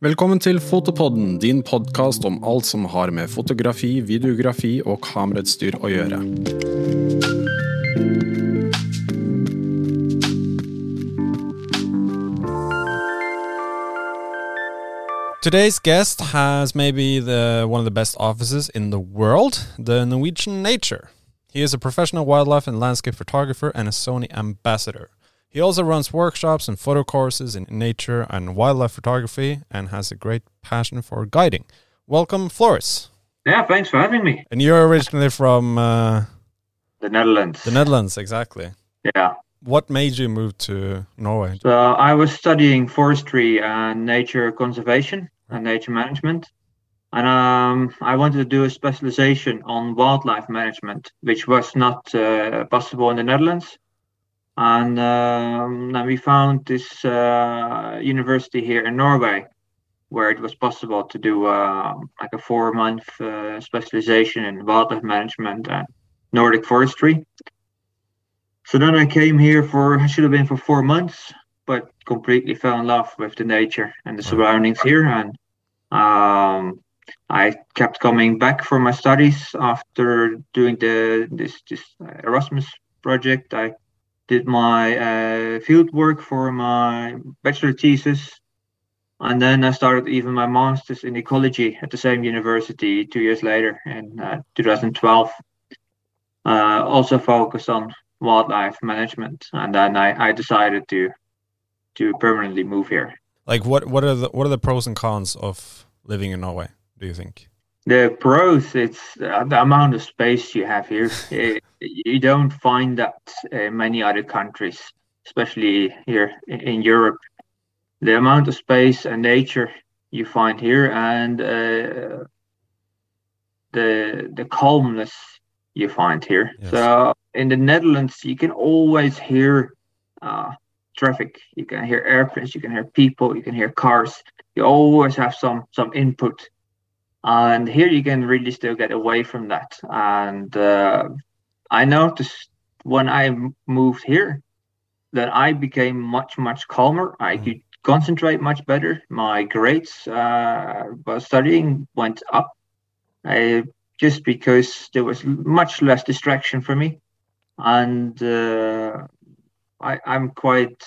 Velkommen til Fotopodden, din podkast om alt som har med fotografi, videografi og kamerautstyr å gjøre. Today's guest has maybe the one of the best offices in the world, the Norwegian Nature. He is a professional wildlife and landscape photographer and a Sony ambassador. He also runs workshops and photo courses in nature and wildlife photography and has a great passion for guiding. Welcome, Floris. Yeah, thanks for having me. And you're originally from uh, the Netherlands. The Netherlands, exactly. Yeah. What made you move to Norway? So I was studying forestry and nature conservation and nature management. And um, I wanted to do a specialization on wildlife management, which was not uh, possible in the Netherlands. And um, then we found this uh, university here in Norway, where it was possible to do uh, like a four-month uh, specialization in wildlife management and Nordic forestry. So then I came here for I should have been for four months, but completely fell in love with the nature and the surroundings here, and um, I kept coming back for my studies after doing the this this Erasmus project. I did my uh, field work for my bachelor thesis, and then I started even my master's in ecology at the same university two years later in uh, 2012. Uh, also focused on wildlife management, and then I, I decided to to permanently move here. Like what what are the what are the pros and cons of living in Norway? Do you think? The pros, it's uh, the amount of space you have here. it, you don't find that in many other countries, especially here in Europe. The amount of space and nature you find here, and uh, the the calmness you find here. Yes. So in the Netherlands, you can always hear uh, traffic. You can hear airplanes. You can hear people. You can hear cars. You always have some some input, and here you can really still get away from that. And uh, I noticed when I moved here that I became much much calmer. I mm. could concentrate much better. My grades uh, while studying went up. I just because there was much less distraction for me, and uh, I, am quite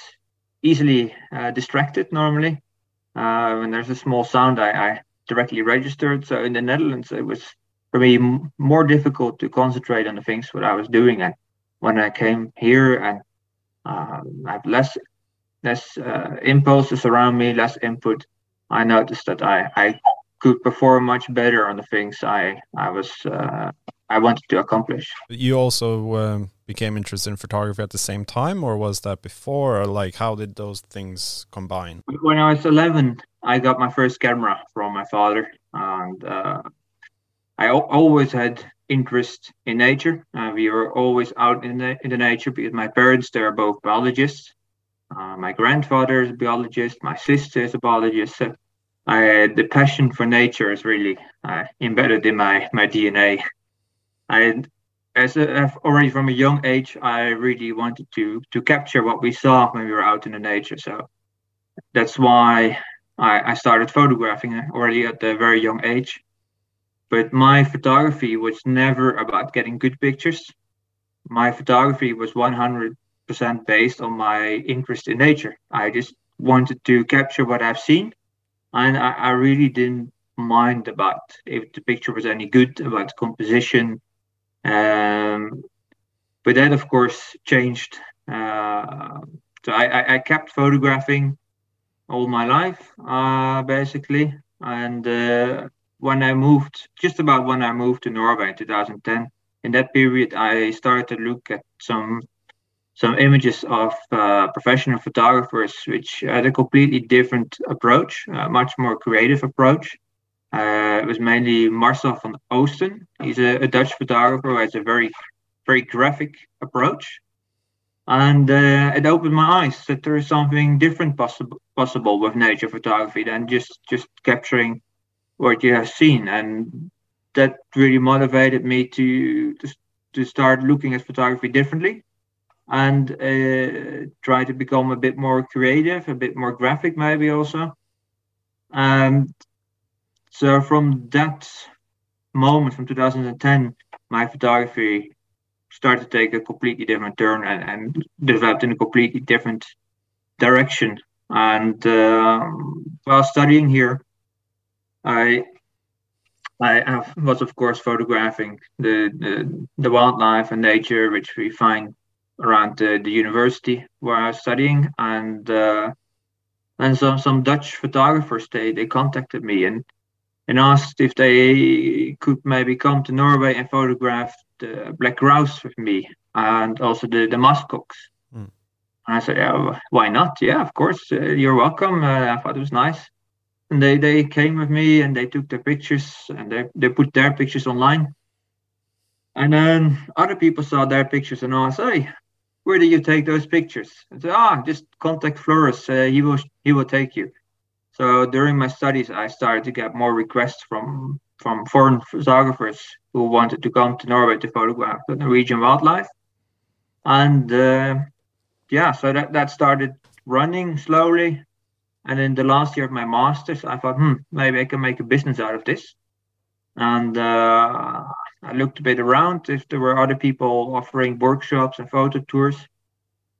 easily uh, distracted normally. Uh, when there's a small sound, I, I, directly registered. So in the Netherlands, it was for me m- more difficult to concentrate on the things what I was doing. And when I came here and um, I have less less uh, impulses around me, less input, I noticed that I, I could perform much better on the things I I was uh, I wanted to accomplish. You also um, became interested in photography at the same time, or was that before? Or like, how did those things combine? When I was eleven, I got my first camera from my father, and uh, I always had interest in nature. Uh, we were always out in the in the nature because my parents they are both biologists. Uh, my grandfather is a biologist. My sister is a biologist. So I, the passion for nature is really uh, embedded in my my DNA. I, as a, already from a young age, I really wanted to to capture what we saw when we were out in the nature. So that's why I, I started photographing already at a very young age. But my photography was never about getting good pictures. My photography was 100% based on my interest in nature. I just wanted to capture what I've seen and I, I really didn't mind about if the picture was any good about composition. Um, but that, of course, changed. Uh, so I, I, kept photographing all my life, uh, basically. And uh, when I moved, just about when I moved to Norway in 2010, in that period, I started to look at some some images of uh, professional photographers, which had a completely different approach, a much more creative approach. Uh, it was mainly Marcel van Oosten. He's a, a, Dutch photographer who has a very, very graphic approach. And uh, it opened my eyes that there is something different possible possible with nature photography than just just capturing what you have seen. And that really motivated me to to, to start looking at photography differently and uh, try to become a bit more creative, a bit more graphic, maybe also. And so from that moment, from 2010, my photography started to take a completely different turn and, and developed in a completely different direction. And uh, while studying here, I I was of course photographing the, the, the wildlife and nature which we find around the, the university where I was studying, and uh, and some some Dutch photographers they they contacted me and and asked if they could maybe come to Norway and photograph the black grouse with me and also the the muskox. Mm. And I said, yeah, why not? Yeah, of course, uh, you're welcome. Uh, I thought it was nice. And they, they came with me and they took their pictures and they, they put their pictures online. And then other people saw their pictures and asked, hey, where did you take those pictures? I said, ah, just contact Floris. Uh, he will he will take you. So during my studies, I started to get more requests from from foreign photographers who wanted to come to Norway to photograph the Norwegian wildlife. And uh, yeah, so that, that started running slowly. And in the last year of my master's, I thought, hmm, maybe I can make a business out of this. And uh, I looked a bit around if there were other people offering workshops and photo tours,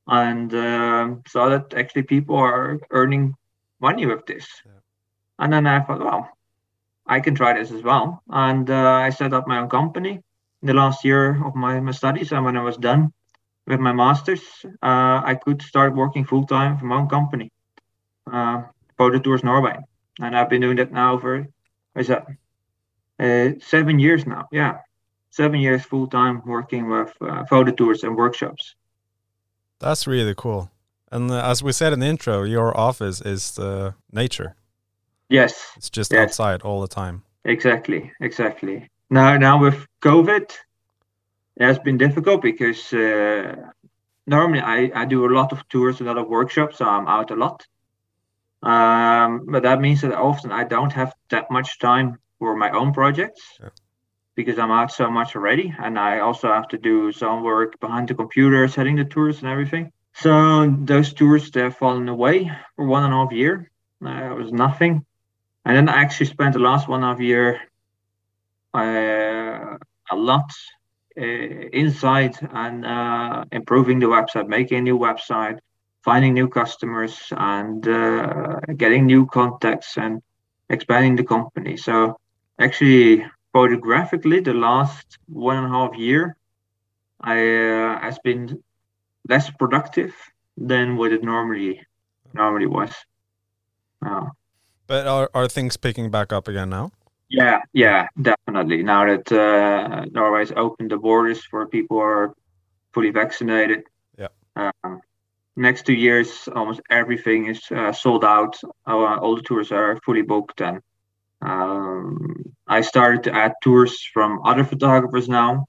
and um, saw that actually people are earning money with this. Yeah. And then I thought, well, I can try this as well. And uh, I set up my own company in the last year of my, my studies. And when I was done with my master's, uh, I could start working full time for my own company, uh, Tours Norway. And I've been doing that now for, is that, uh, seven years now. Yeah seven years full time working with uh, photo tours and workshops. That's really cool. And uh, as we said in the intro, your office is the nature. Yes. It's just yes. outside all the time. Exactly, exactly. Now, now with COVID, it has been difficult because uh, normally I, I do a lot of tours, a lot of workshops, so I'm out a lot. Um, but that means that often I don't have that much time for my own projects. Yeah because I'm out so much already, and I also have to do some work behind the computer, setting the tours and everything. So those tours they've fallen away for one and a half year. Uh, it was nothing, and then I actually spent the last one half year uh, a lot uh, inside and uh, improving the website, making a new website, finding new customers, and uh, getting new contacts and expanding the company. So actually photographically, the last one and a half year, I uh, has been less productive than what it normally normally was. Uh, but are are things picking back up again now? Yeah, yeah, definitely. Now that uh, Norway's opened the borders for people who are fully vaccinated. Yeah. Um, next two years, almost everything is uh, sold out. all the tours are fully booked, and um, I started to add tours from other photographers now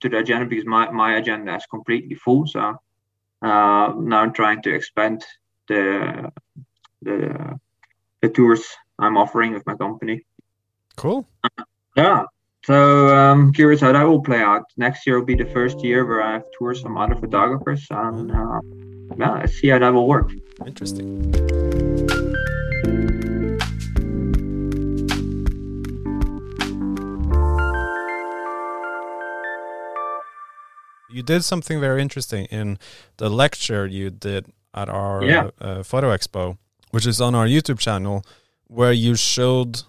to the agenda because my, my agenda is completely full. So uh, now I'm trying to expand the, the the tours I'm offering with my company. Cool. Yeah. So um, curious how that will play out. Next year will be the first year where I have tours from other photographers, and uh, yeah, let's see how that will work. Interesting. you did something very interesting in the lecture you did at our yeah. uh, photo expo, which is on our YouTube channel, where you showed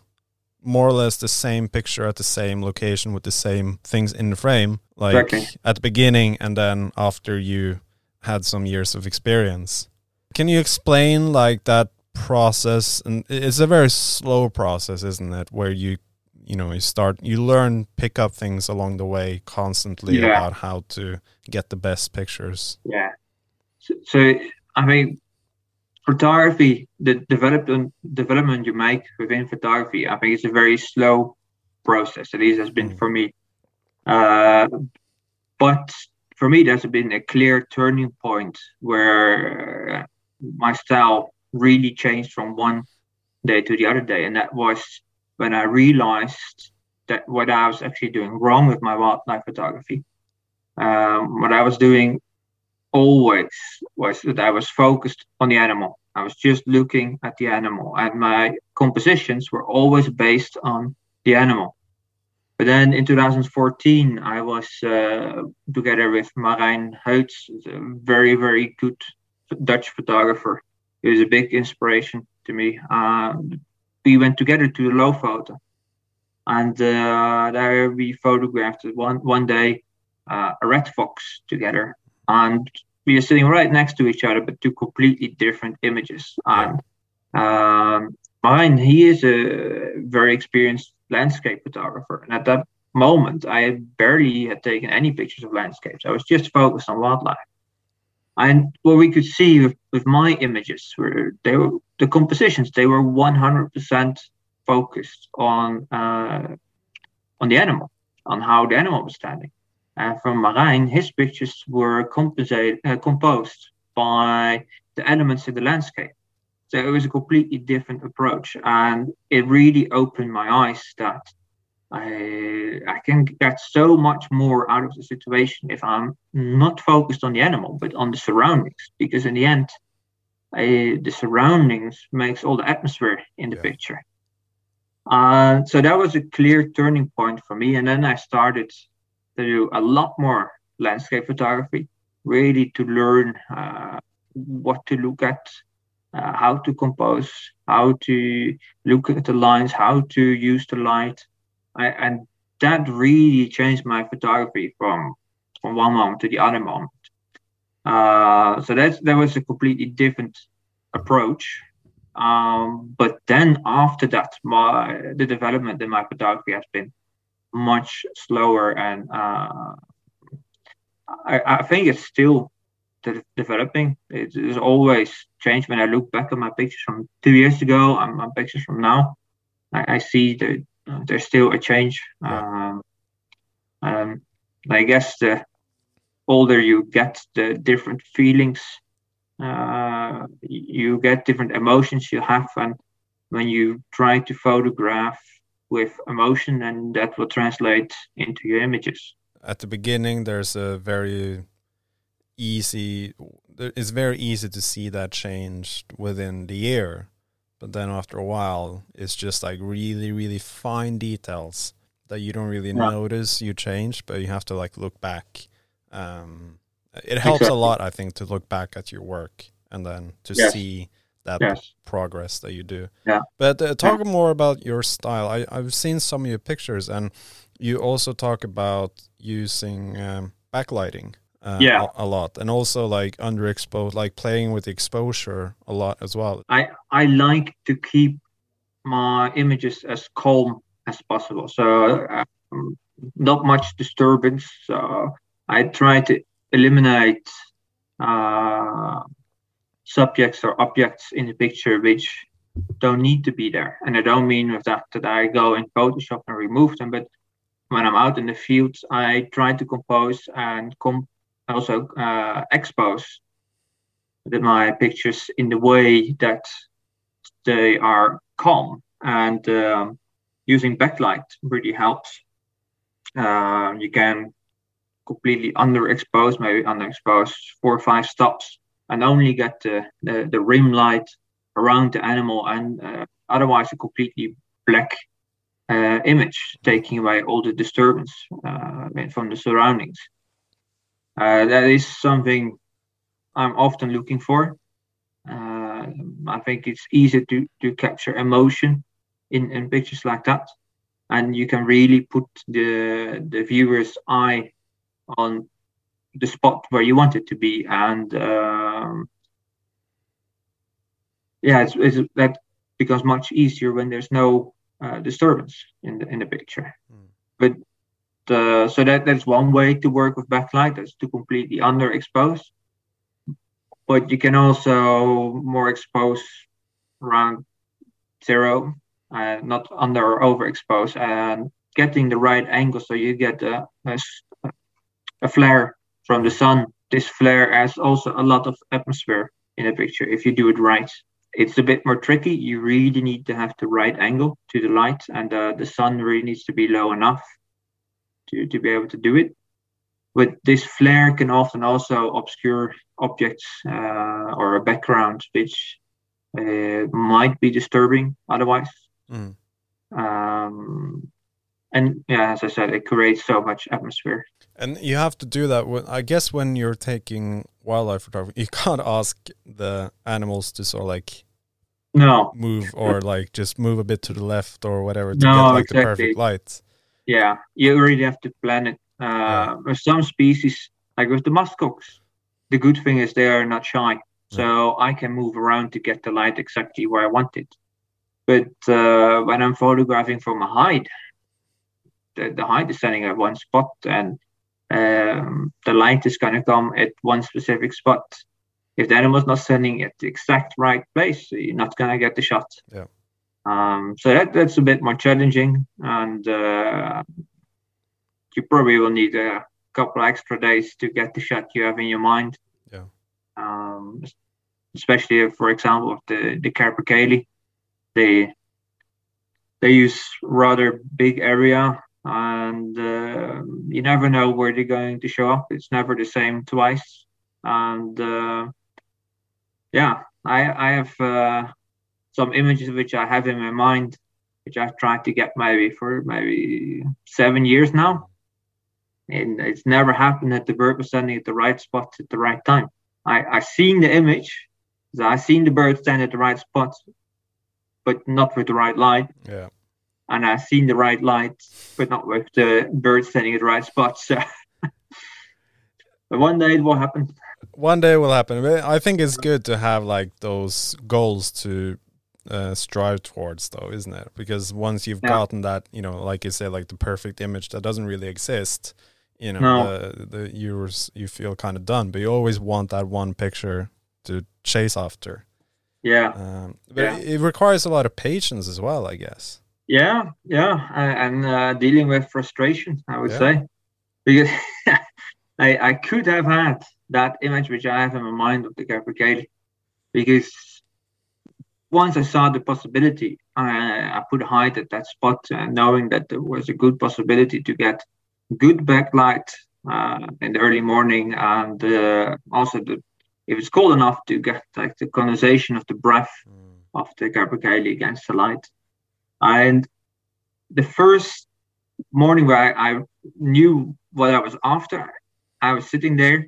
more or less the same picture at the same location with the same things in the frame, like exactly. at the beginning and then after you had some years of experience. Can you explain like that process? And it's a very slow process, isn't it? Where you you know you start you learn pick up things along the way constantly yeah. about how to get the best pictures yeah so, so i mean photography the development development you make within photography i think it's a very slow process at least has been mm. for me uh, but for me there's been a clear turning point where my style really changed from one day to the other day and that was when I realized that what I was actually doing wrong with my wildlife photography. Um, what I was doing always was that I was focused on the animal. I was just looking at the animal, and my compositions were always based on the animal. But then in 2014, I was uh, together with Marijn Heuts, a very, very good Dutch photographer. He was a big inspiration to me. Uh, we went together to the and uh, there we photographed one one day uh, a red fox together, and we are sitting right next to each other, but two completely different images. And um, Marijn, he is a very experienced landscape photographer. And at that moment, I barely had taken any pictures of landscapes. I was just focused on wildlife. And what we could see with, with my images were they were the compositions. They were 100% focused on uh, on the animal, on how the animal was standing. And from Marijn, his pictures were uh, composed by the elements in the landscape. So it was a completely different approach, and it really opened my eyes that I I can get so much more out of the situation if I'm not focused on the animal but on the surroundings. Because in the end, I, the surroundings makes all the atmosphere in the yeah. picture. Uh, so that was a clear turning point for me, and then I started to do a lot more landscape photography, really to learn uh, what to look at uh, how to compose, how to look at the lines, how to use the light, I, and that really changed my photography from from one moment to the other moment. Uh, so that's that was a completely different approach. Um, but then after that, my the development in my photography has been much slower, and uh, I, I think it's still de- developing. It is always changed. When I look back at my pictures from two years ago and my pictures from now, I, I see that there's still a change. Um, um, I guess the older you get, the different feelings uh, you get, different emotions you have, and when you try to photograph with emotion, and that will translate into your images. At the beginning, there's a very easy it's very easy to see that change within the year but then after a while it's just like really really fine details that you don't really yeah. notice you change but you have to like look back um, it helps exactly. a lot i think to look back at your work and then to yes. see that yes. progress that you do. Yeah. But uh, talk yeah. more about your style. I, i've seen some of your pictures and you also talk about using um, backlighting uh, yeah. a, a, lot and also like underexposed like playing with exposure a lot as well. I i like to keep my images as calm as possible. So um, not much disturbance. So i try to eliminate uh, subjects or objects in the picture which don't need to be there and i don't mean with that that i go in photoshop and remove them but when i'm out in the fields i try to compose and also uh, expose the, my pictures in the way that they are calm and um, using backlight really helps. Uh, you can completely underexpose, maybe underexpose four or five stops and only get the, the, the rim light around the animal and uh, otherwise a completely black uh, image, taking away all the disturbance uh, from the surroundings. Uh, that is something I'm often looking for. Uh, I think it's easy to, to capture emotion in, in pictures like that. And you can really put the the viewer's eye on the spot where you want it to be. And um, yeah, it's, it's, that becomes much easier when there's no uh, disturbance in the in the picture. Mm. But uh, so that that's one way to work with backlight. That's to completely underexpose. But you can also more expose around zero, uh, not under or overexpose, and getting the right angle so you get a, a, a flare from the sun. This flare has also a lot of atmosphere in the picture if you do it right. It's a bit more tricky. You really need to have the right angle to the light, and uh, the sun really needs to be low enough to, to be able to do it. But this flare can often also obscure objects uh, or a background which uh, might be disturbing otherwise. Mm. Um, and yeah, as I said, it creates so much atmosphere. And you have to do that. When, I guess when you're taking wildlife photography, you can't ask the animals to sort of like no move or like just move a bit to the left or whatever to No, get like exactly. the perfect light. Yeah, you really have to plan it. Uh, With some species, like with the muskox, the good thing is they are not shy, so I can move around to get the light exactly where I want it. But uh, when I'm photographing from a hide, the, the hide is standing at one spot, and um, the light is going to come at one specific spot. If the animal's not standing at the exact right place, you're not going to get the shot. Yeah. Um, so that, that's a bit more challenging, and uh, you probably will need a couple of extra days to get the shot you have in your mind. Yeah. Um, especially, if, for example, the the capercaillie, they they use rather big area, and uh, you never know where they're going to show up. It's never the same twice, and uh, yeah, I I have. Uh, some images which I have in my mind, which I've tried to get maybe for maybe seven years now. And it's never happened that the bird was standing at the right spot at the right time. I, I seen the image, I seen the bird stand at the right spot, but not with the right light. Yeah. And I've seen the right light, but not with the bird standing at the right spot. So but one day it will happen. One day will happen. I think it's good to have like those goals to uh, strive towards, though, isn't it? Because once you've Yeah. gotten that, you know, like you say, like the perfect image that doesn't really exist, you know, No. the, the you you feel kind of done. But you always want that one picture to chase after. Yeah. Um, but Yeah. it, it requires a lot of patience as well, I guess. Yeah, yeah, and uh, dealing with frustration, I would Yeah. say, because I I could have had that image which I have in my mind of the capercaillie, because once I saw the possibility, I I put a height at that spot, uh, knowing that there was a good possibility to get good backlight uh, in the early morning, and uh, also the if it's cold enough to get like the condensation of the breath of the capercaillie against the light. And the first morning where I, I knew what I was after, I was sitting there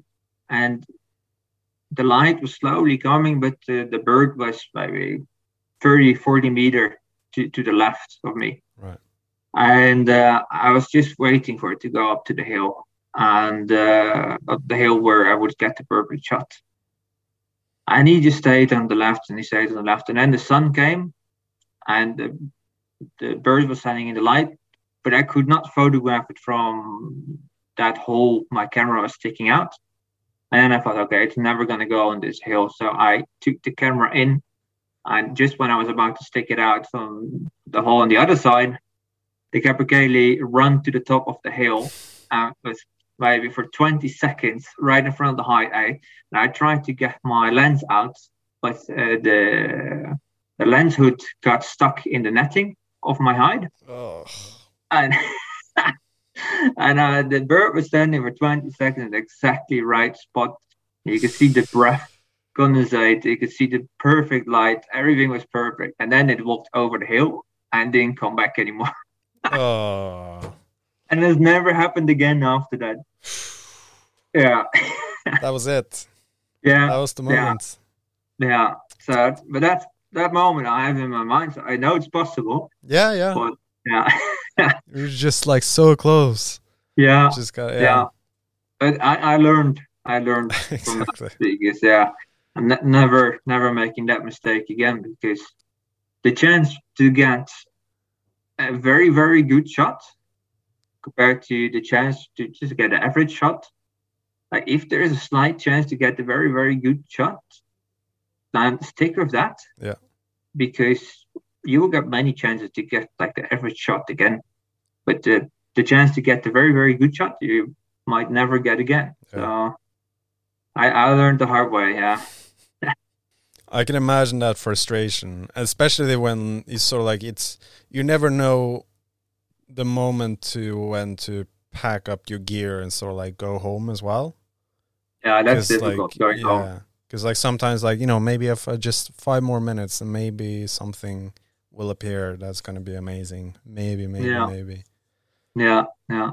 and the light was slowly coming, but the, the bird was maybe 30, 40 meter to, to the left of me. Right. And uh, I was just waiting for it to go up to the hill and uh, up the hill where I would get the perfect shot. And he just stayed on the left and he stayed on the left. And then the sun came and the, the bird was standing in the light, but I could not photograph it from that hole my camera was sticking out. And then I thought, okay, it's never going to go on this hill. So I took the camera in. And just when I was about to stick it out from the hole on the other side, the capercaillie run to the top of the hill and was maybe for 20 seconds right in front of the hide. I, and I tried to get my lens out, but uh, the the lens hood got stuck in the netting of my hide, Oh. and and uh, the bird was standing for 20 seconds exactly right spot. You could see the breath condensate. You could see the perfect light. Everything was perfect, and then it walked over the hill and didn't come back anymore. oh. And it's never happened again after that. Yeah, That was it. yeah. That was the Yeah. moment. Yeah. So, but that's that moment I have in my mind. So I know it's possible. Yeah, yeah. But yeah, You're just like so close. yeah, Just got yeah. yeah. But I, I learned. I learned from that exactly. because yeah, I'm ne- never never making that mistake again because the chance to get a very very good shot compared to the chance to just get an average shot. Like if there is a slight chance to get a very very good shot, stick of that. Yeah. Because you will get many chances to get like the average shot again, but the the chance to get the very very good shot you might never get again. So I I learned the hard way. Yeah. I can imagine that frustration, especially when it's sort of like it's you never know the moment to when to pack up your gear and sort of like go home as well. Yeah, that's difficult like, going yeah, home. Because like sometimes, like you know, maybe if uh, just five more minutes, and maybe something will appear that's going to be amazing. Maybe, maybe, Yeah. maybe. Yeah, yeah.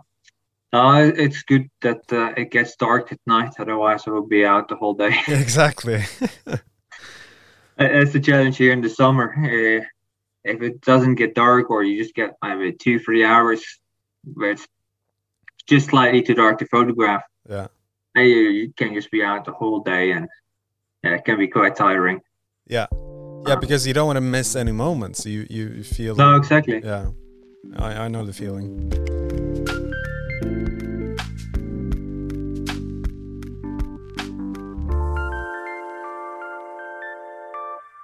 Uh, it's good that uh, it gets dark at night. Otherwise, I will be out the whole day. exactly. It's the challenge here in the summer. Uh, if it doesn't get dark, or you just get maybe two, three hours where it's just slightly too dark to photograph, yeah. uh, you, you can just be out the whole day, and yeah, it can be quite tiring. Yeah. Yeah, because you don't want to miss any moments. You you you feel. No, exactly. Yeah, I I know the feeling.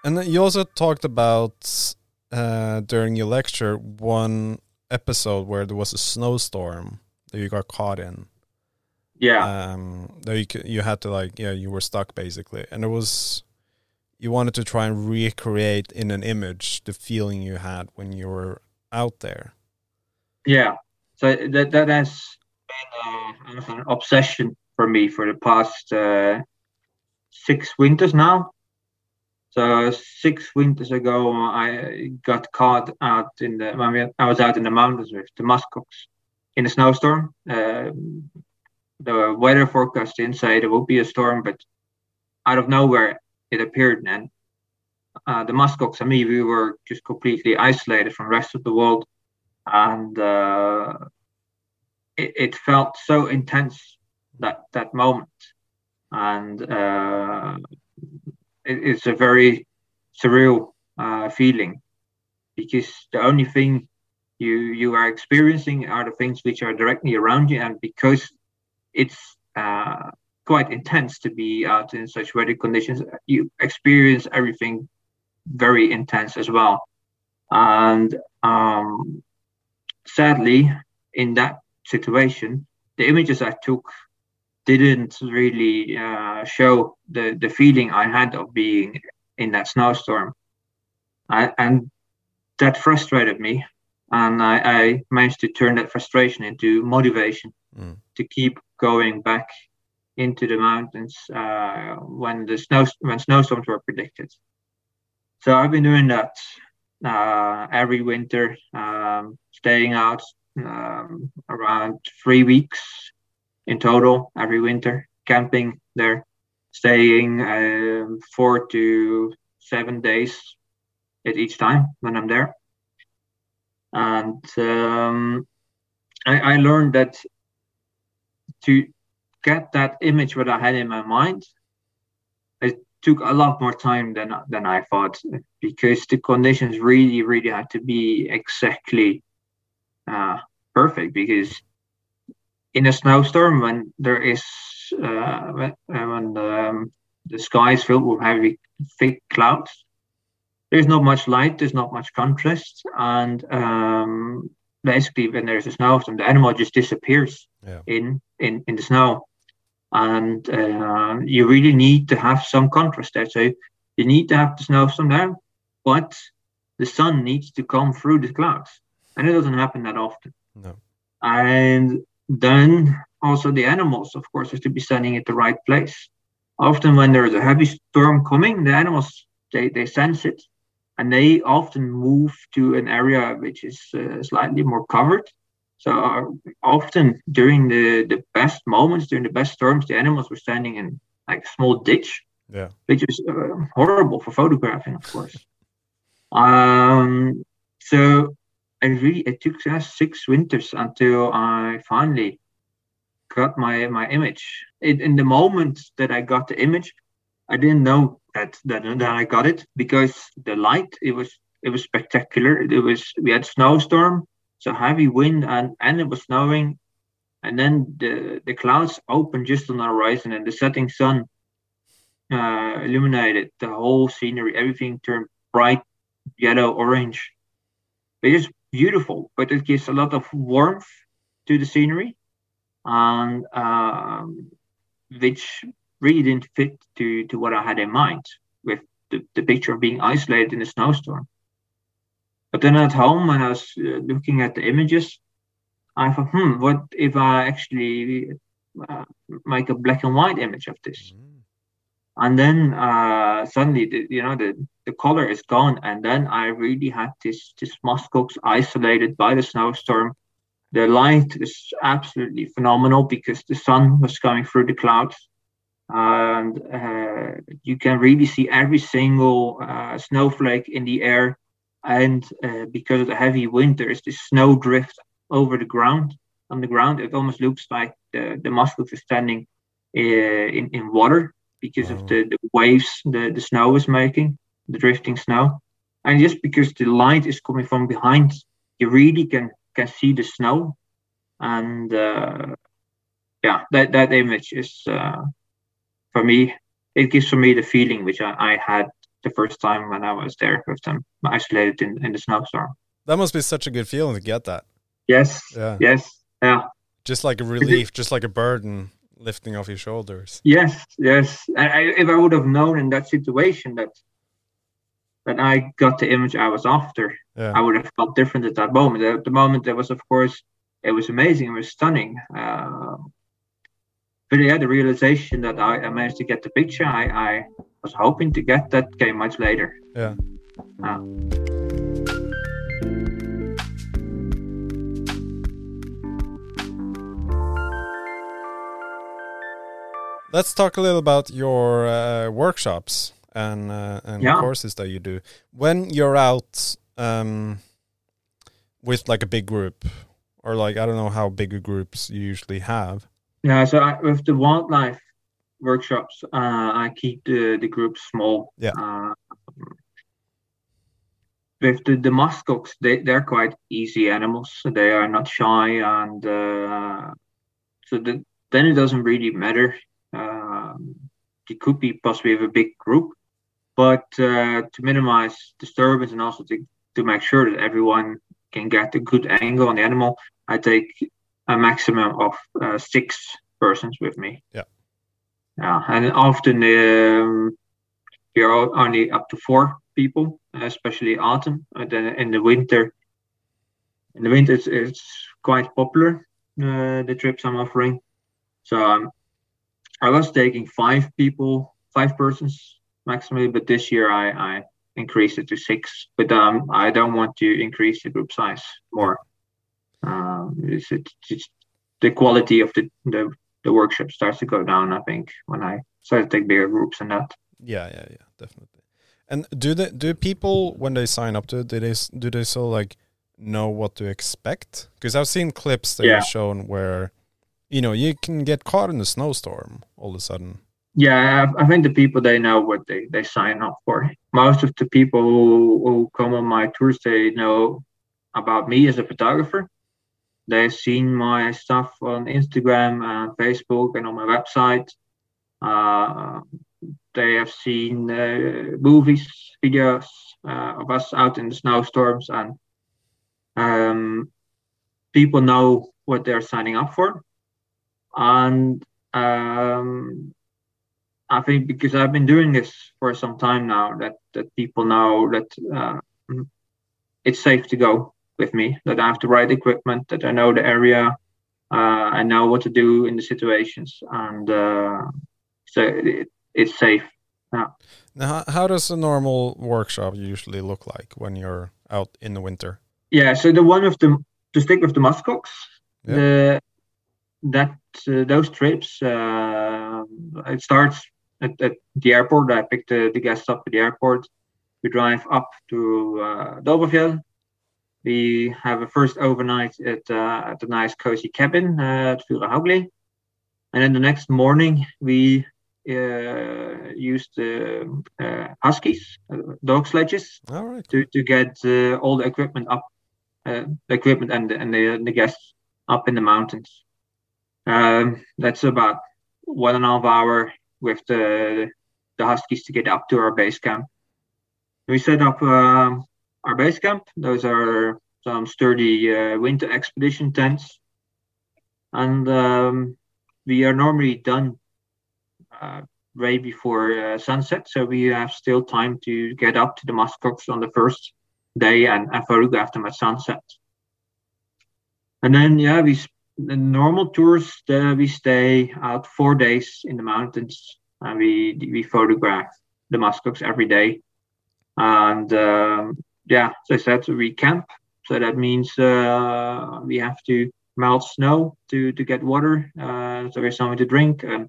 And then you also talked about uh, during your lecture one episode where there was a snowstorm that you got caught in. Yeah, Um, that you c- you had to like yeah you were stuck basically, and it was you wanted to try and recreate in an image the feeling you had when you were out there. yeah. So that that has been uh, an obsession for me for the past uh, six winters now. So six winters ago, I got caught out in the. I mean, I was out in the mountains with the muskox in a snowstorm. Um the weather forecast inside it would be a storm, but out of nowhere it appeared. And uh, the muskox and me, we were just completely isolated from the rest of the world, and uh, it, it felt so intense that that moment, and uh, it, it's a very surreal uh, feeling because the only thing you you are experiencing are the things which are directly around you, and because it's uh, quite intense to be out in such weather conditions, you experience everything very intense as well, and um, sadly, in that situation, the images I took didn't really uh, show the, the feeling I had of being in that snowstorm. I, and that frustrated me. And I, I managed to turn that frustration into motivation Mm. to keep going back into the mountains uh, when the snow when snowstorms were predicted. So I've been doing that uh, every winter, um, staying out um, around three weeks in total every winter, camping there, staying um, four to seven days at each time when I'm there. And um, I, I learned that to get that image what I had in my mind, it took a lot more time than than I thought because the conditions really, really had to be exactly uh, perfect. Because in a snowstorm, when there is uh, when, when um, the sky is filled with heavy, thick clouds, there's not much light, there's not much contrast, and um, basically when there's a snowstorm, the animal just disappears Yeah. in in in the snow, and uh, you really need to have some contrast there. So you need to have the snowstorm there, but the sun needs to come through the clouds, and it doesn't happen that often. No. And then also the animals, of course, have to be standing at the right place. Often when there is a heavy storm coming, the animals they, they sense it and they often move to an area which is uh, slightly more covered. So uh, often during the, the best moments, during the best storms, the animals were standing in like a small ditch, Yeah. which is uh, horrible for photographing, of course. Um, so I really it took us six winters until I finally got my my image. In, in the moment that I got the image, I didn't know that that, that I got it because the light it was it was spectacular. It was we had snowstorm, so heavy wind and and it was snowing, and then the the clouds opened just on the horizon and the setting sun uh, illuminated the whole scenery. Everything turned bright yellow orange. It is beautiful, but it gives a lot of warmth to the scenery, and um, which really didn't fit to to what I had in mind with the, the picture of being isolated in a snowstorm. But then at home, when I was uh, looking at the images, I thought, hmm, what if I actually uh, make a black and white image of this? Mm. and then uh, suddenly the, you know the, the color is gone and then i really had this this muskox isolated by the snowstorm the light is absolutely phenomenal because the sun was coming through the clouds and uh, you can really see every single uh, snowflake in the air and uh, because of the heavy wind there is this snow drift over the ground on the ground it almost looks like the, the muskox is standing uh, in, in water because of the, the waves the, the snow is making, the drifting snow. And just because the light is coming from behind, you really can can see the snow. And uh, yeah, that, that image is uh, for me, it gives for me the feeling which I, I had the first time when I was there with them isolated in, in the snowstorm. That must be such a good feeling to get that. Yes. Yeah. Yes. Yeah. Just like a relief, just like a burden lifting off your shoulders. Yes, yes. I, if I would have known in that situation that that I got the image I was after, yeah. I would have felt different at that moment. At the moment, there was, of course, it was amazing. It was stunning. Uh, but yeah, the realization that I, I, managed to get the picture I, I was hoping to get that came much later. Yeah. Uh, Let's talk a little about your uh, workshops and uh, and yeah. courses that you do. When you're out um, with like a big group, or like I don't know how big groups you usually have. Yeah, so I, with the wildlife workshops, uh, I keep the the group small. Yeah. Uh, with the, the muskox, they, they're quite easy animals. They are not shy, and uh, so the, then it doesn't really matter um, it could be possibly with a big group, but uh, to minimize disturbance and also to, to make sure that everyone can get a good angle on the animal, I take a maximum of uh, six persons with me. Yeah. Yeah, and often um, you're only up to four people, especially autumn. And then in the winter, in the winter it's, it's quite popular. Uh, the trips I'm offering, so um, I was taking five people, five persons maximally, but this year I, I increased it to six. But um, I don't want to increase the group size more. Um, it's, it's, the quality of the, the the workshop starts to go down. I think when I start to take bigger groups and that. Yeah, yeah, yeah, definitely. And do the do people when they sign up to it, do they do they so like know what to expect? Because I've seen clips that yeah. you've shown where you know you can get caught in a snowstorm all of a sudden yeah i think the people they know what they, they sign up for most of the people who, who come on my tours they know about me as a photographer they've seen my stuff on instagram and facebook and on my website. Uh, they have seen uh, movies videos uh, of us out in the snowstorms and um, people know what they're signing up for. And um, I think because I've been doing this for some time now, that that people know that uh, it's safe to go with me. That I have the right equipment. That I know the area. Uh, I know what to do in the situations, and uh, so it, it's safe. Yeah. Now, how does a normal workshop usually look like when you're out in the winter? Yeah, so the one of the to stick with the muskox, yeah. the that uh, those trips uh, it starts at, at, the airport. I pick the, the guests up at the airport. We drive up to uh, Dovrefjell. We have a first overnight at uh, at a nice cozy cabin uh, at Furuhaugli. And then the next morning we uh, use the uh, huskies, uh, dog sledges, to, to get uh, all the equipment up, uh, the equipment and the, and the, the guests up in the mountains. Um, that's about one and a half hour with the the Huskies to get up to our base camp. We set up uh, our base camp. Those are some sturdy uh, winter expedition tents, and um, we are normally done uh, right before uh, sunset, so we have still time to get up to the muskox on the first day and, and photograph them at sunset. And then yeah, we the normal tours, uh, we stay out four days in the mountains. and we we photograph the muskox every day. And um, yeah, as I said, we camp, so that means uh, we have to melt snow to to get water, uh, so there's something to drink, and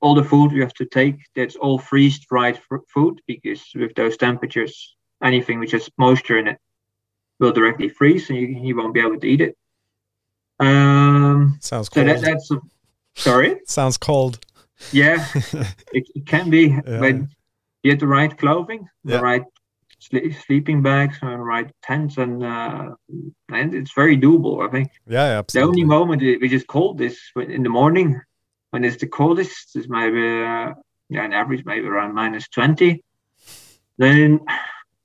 all the food we have to take that's all freeze dried food because with those temperatures, anything which has moisture in it will directly freeze, and you, you won't be able to eat it. Um, Sounds cold. So that, that's a, sorry. Sounds cold. Yeah, it, it, can be, yeah. but you have the right clothing, the right sleeping bags, and right tents, and uh, and it's very doable. I think. Yeah, absolutely. The only moment which is cold is in the morning when it's the coldest. Is maybe uh, yeah, an average maybe around minus twenty. Then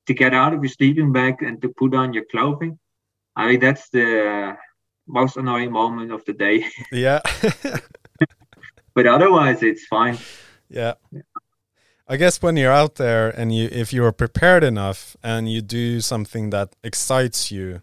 to get out of your sleeping bag and to put on your clothing, I think that's the most annoying moment of the day. Yeah. but otherwise, it's fine. Yeah. yeah. I guess when you're out there and you, if you are prepared enough and you do something that excites you,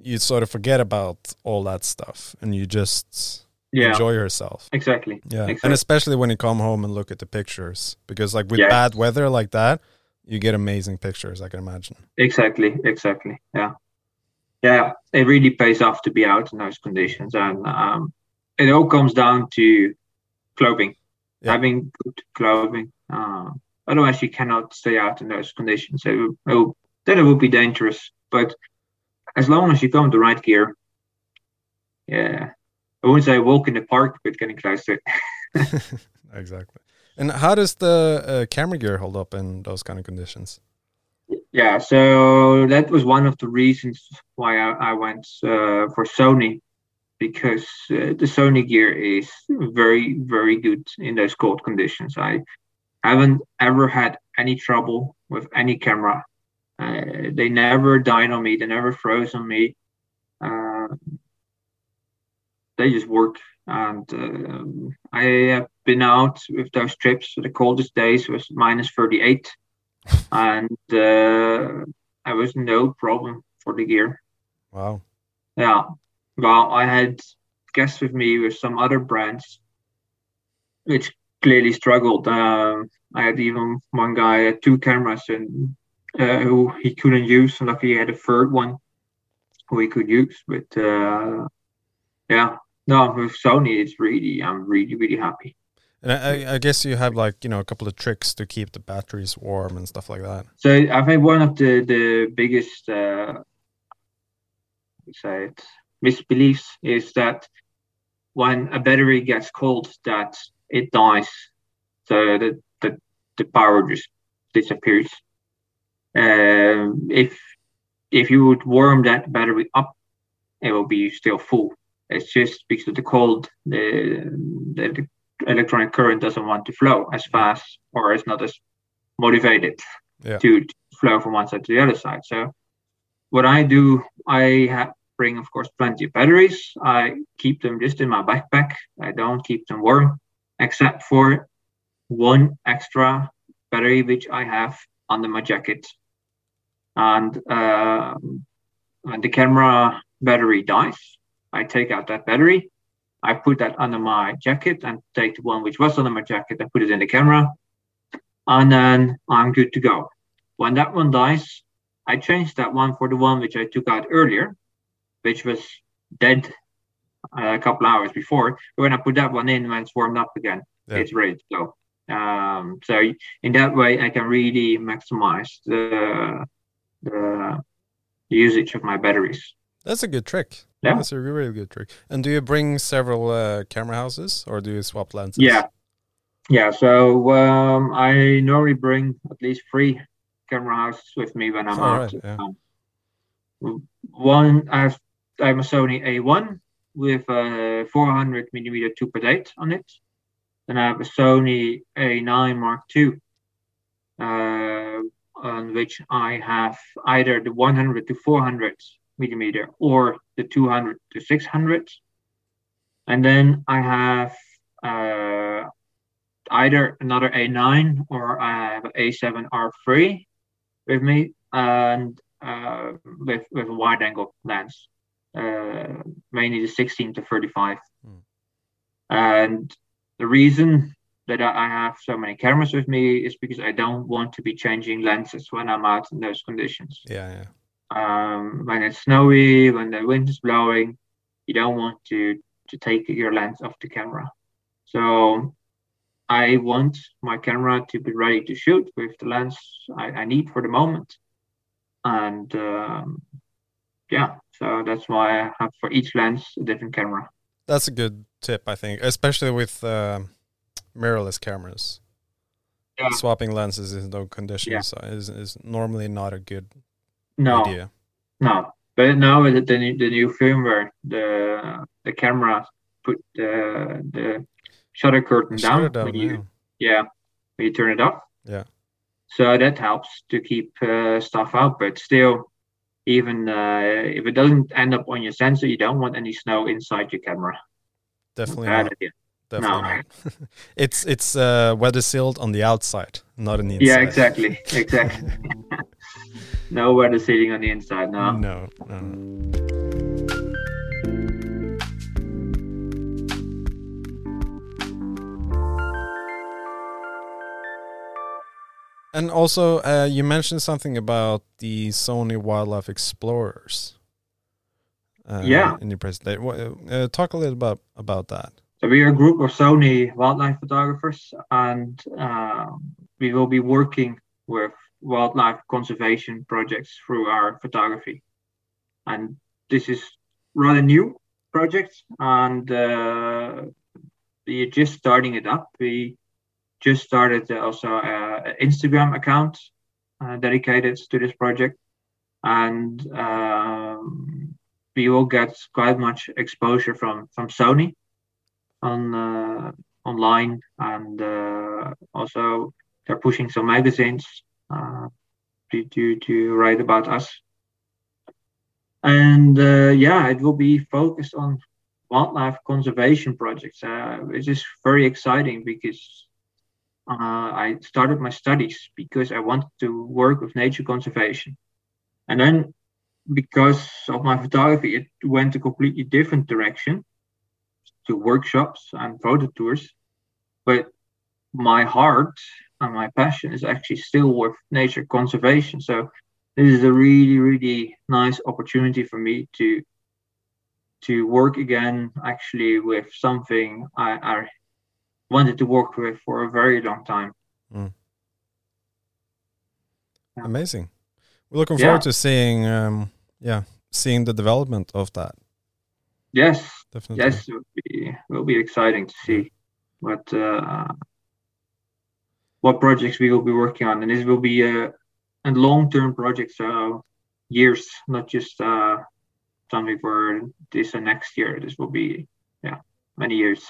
you sort of forget about all that stuff and you just yeah. enjoy yourself. Exactly. Yeah. Exactly. And especially when you come home and look at the pictures, because like with bad weather like that, you get amazing pictures. I can imagine. Exactly. Exactly. Yeah yeah, it really pays off to be out in those conditions, and um, it all comes down to clothing, yeah. having good clothing. Uh, otherwise, you cannot stay out in those conditions. It, it, then it would be dangerous. But as long as you come the right gear, yeah, I wouldn't say walk in the park, but getting close to it. exactly. And how does the uh, camera gear hold up in those kind of conditions? Yeah, so that was one of the reasons why I, I went uh, for Sony because uh, the Sony gear is very, very good in those cold conditions. I haven't ever had any trouble with any camera. Uh, they never died on me. They never froze on me. Uh, they just work. And um, I have been out with those trips. The coldest days was minus 38 and uh, I was no problem for the gear. Wow. Yeah. Well, I had guests with me with some other brands, which clearly struggled. Um, I had even one guy had two cameras and uh, who he couldn't use. and Luckily, he had a third one who he could use. But uh, yeah, no, with Sony, it's really I'm really really happy. And I, I, guess you have like you know a couple of tricks to keep the batteries warm and stuff like that. So I think one of the the biggest uh, say it misbeliefs is that when a battery gets cold, that it dies, so that the the power just disappears. Um, if if you would warm that battery up, it will be still full. It's just because of the cold, the, the electronic current doesn't want to flow as fast or is not as motivated yeah. to, to, flow from one side to the other side. So what I do, I have, bring, of course, plenty of batteries. I keep them just in my backpack. I don't keep them warm, except for one extra battery which I have under my jacket. And uh, the camera battery dies, I take out that battery I put that under my jacket and take the one which was under my jacket and put it in the camera. And then I'm good to go. When that one dies, I change that one for the one which I took out earlier, which was dead uh, a couple hours before. But when I put that one in, when it's warmed up again, yeah. it's ready to go. Um, so in that way, I can really maximize the, the usage of my batteries. That's a good trick. Yeah, that's a really good trick. And do you bring several uh, camera houses, or do you swap lenses? Yeah, yeah. So um, I normally bring at least three camera houses with me when I'm out. Right, yeah. um, one, I have, I have a Sony A1 with a 400 millimeter 2.8 on it. Then I have a Sony A9 Mark II, uh, on which I have either the 100 to 400 millimeter or the 200 to 600. And then I have uh, either another A9 or I have A7R3 with me and uh, with, with a wide angle lens, uh, mainly the 16 to 35. Hmm. And the reason that I have so many cameras with me is because I don't want to be changing lenses when I'm out in those conditions. Yeah, yeah. Um, when it's snowy, when the wind is blowing, you don't want to to take your lens off the camera. So I want my camera to be ready to shoot with the lens I, I need for the moment. And um, yeah, so that's why I have for each lens a different camera. That's a good tip, I think, especially with uh, mirrorless cameras. Yeah. Swapping lenses in those conditions is, is normally not a good No, idea. no. But now with the new, the new firmware, the the camera put the the shutter curtain down, it down when you now. yeah when you turn it off. Yeah. So that helps to keep uh, stuff out, but still, even uh, if it doesn't end up on your sensor, you don't want any snow inside your camera. Definitely Bad not. idea. Definitely No. not. it's it's uh, weather sealed on the outside, not on the inside. Yeah, exactly, exactly. no weather sealing on the inside. No. No, no, no. And also, uh, you mentioned something about the Sony Wildlife Explorers. Uh, Yeah. In your presentation, uh, talk a little about about that. So we are a group of Sony wildlife photographers, and um, we will be working with wildlife conservation projects through our photography. And this is rather new project, and uh, we are just starting it up. We just started uh, also an Instagram account uh, dedicated to this project, and um, we will get quite much exposure from from Sony on uh, online. And uh, also they're pushing some magazines uh, to, to to write about us. And uh, yeah it will be focused on wildlife conservation projects. Uh, which is very exciting because uh, I started my studies because I wanted to work with nature conservation and then because of my photography it went a completely different direction to workshops and photo tours. But my heart and my passion is actually still with nature conservation. So this is a really, really nice opportunity for me to to work again actually with something I, I wanted to work with for a very long time. Yeah. Amazing. We're looking Yeah. forward to seeing, um, yeah, seeing the development of that. Yes, Definitely. yes, it will be, will be exciting to see what uh, what projects we will be working on, and this will be a, a long-term project, so years, not just uh, something for this and next year. This will be, yeah, many years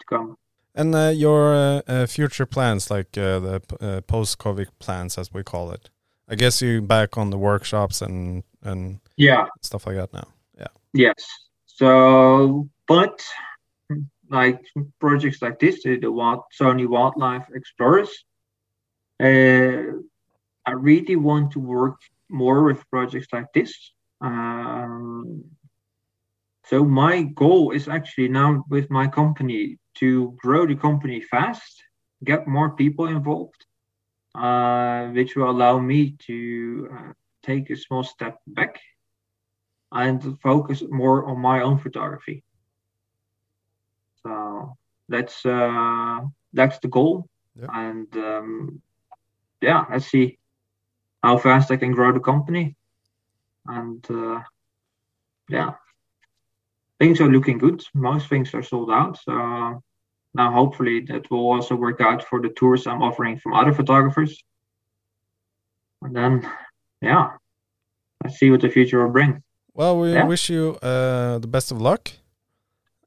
to come. And uh, your uh, uh, future plans, like uh, the uh, post-COVID plans, as we call it. I guess you back on the workshops and and Yeah, stuff like that now. Yeah. Yes. So, but like projects like this, the wild, Sony Wildlife Explorers, uh, I really want to work more with projects like this. Um, so my goal is actually now with my company to grow the company fast, get more people involved, uh, which will allow me to uh, take a small step back and focus more on my own photography. So that's uh, that's the goal, Yeah. and um, yeah, let's see how fast I can grow the company, and uh, yeah, things are looking good. Most things are sold out, so now hopefully that will also work out for the tours I'm offering from other photographers, and then yeah, let's see what the future will bring. Well, we Yeah. wish you uh, the best of luck.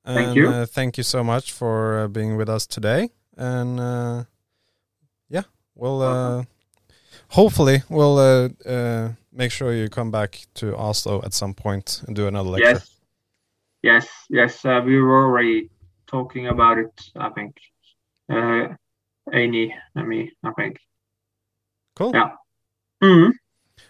Thank and, you. Uh, thank you so much for uh, being with us today. And uh, yeah, we'll uh, hopefully we'll uh, uh, make sure you come back to Oslo at some point and do another lecture. Yes, yes, yes. Uh, we were already talking about it. I think, uh, Amy and me. I think. Cool. Yeah. Mhm.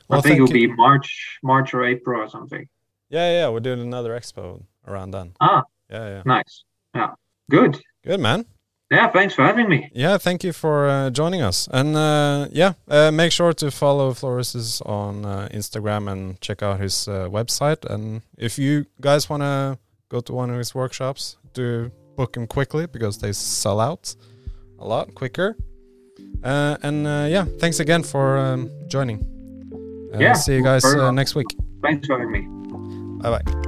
Well, I think it'll you. be March, March or April or something. Yeah, yeah, we're doing another expo around then. Ah, Yeah, yeah. nice. Yeah, good. Good man. Yeah, thanks for having me. Yeah, thank you for uh, joining us. And uh, yeah, uh, make sure to follow Floris on uh, Instagram and check out his uh, website. And if you guys want to go to one of his workshops, do book him quickly because they sell out a lot quicker. Uh, and yeah, thanks again for um, joining. yeah. See you guys next week. Thanks for having me. Bye bye.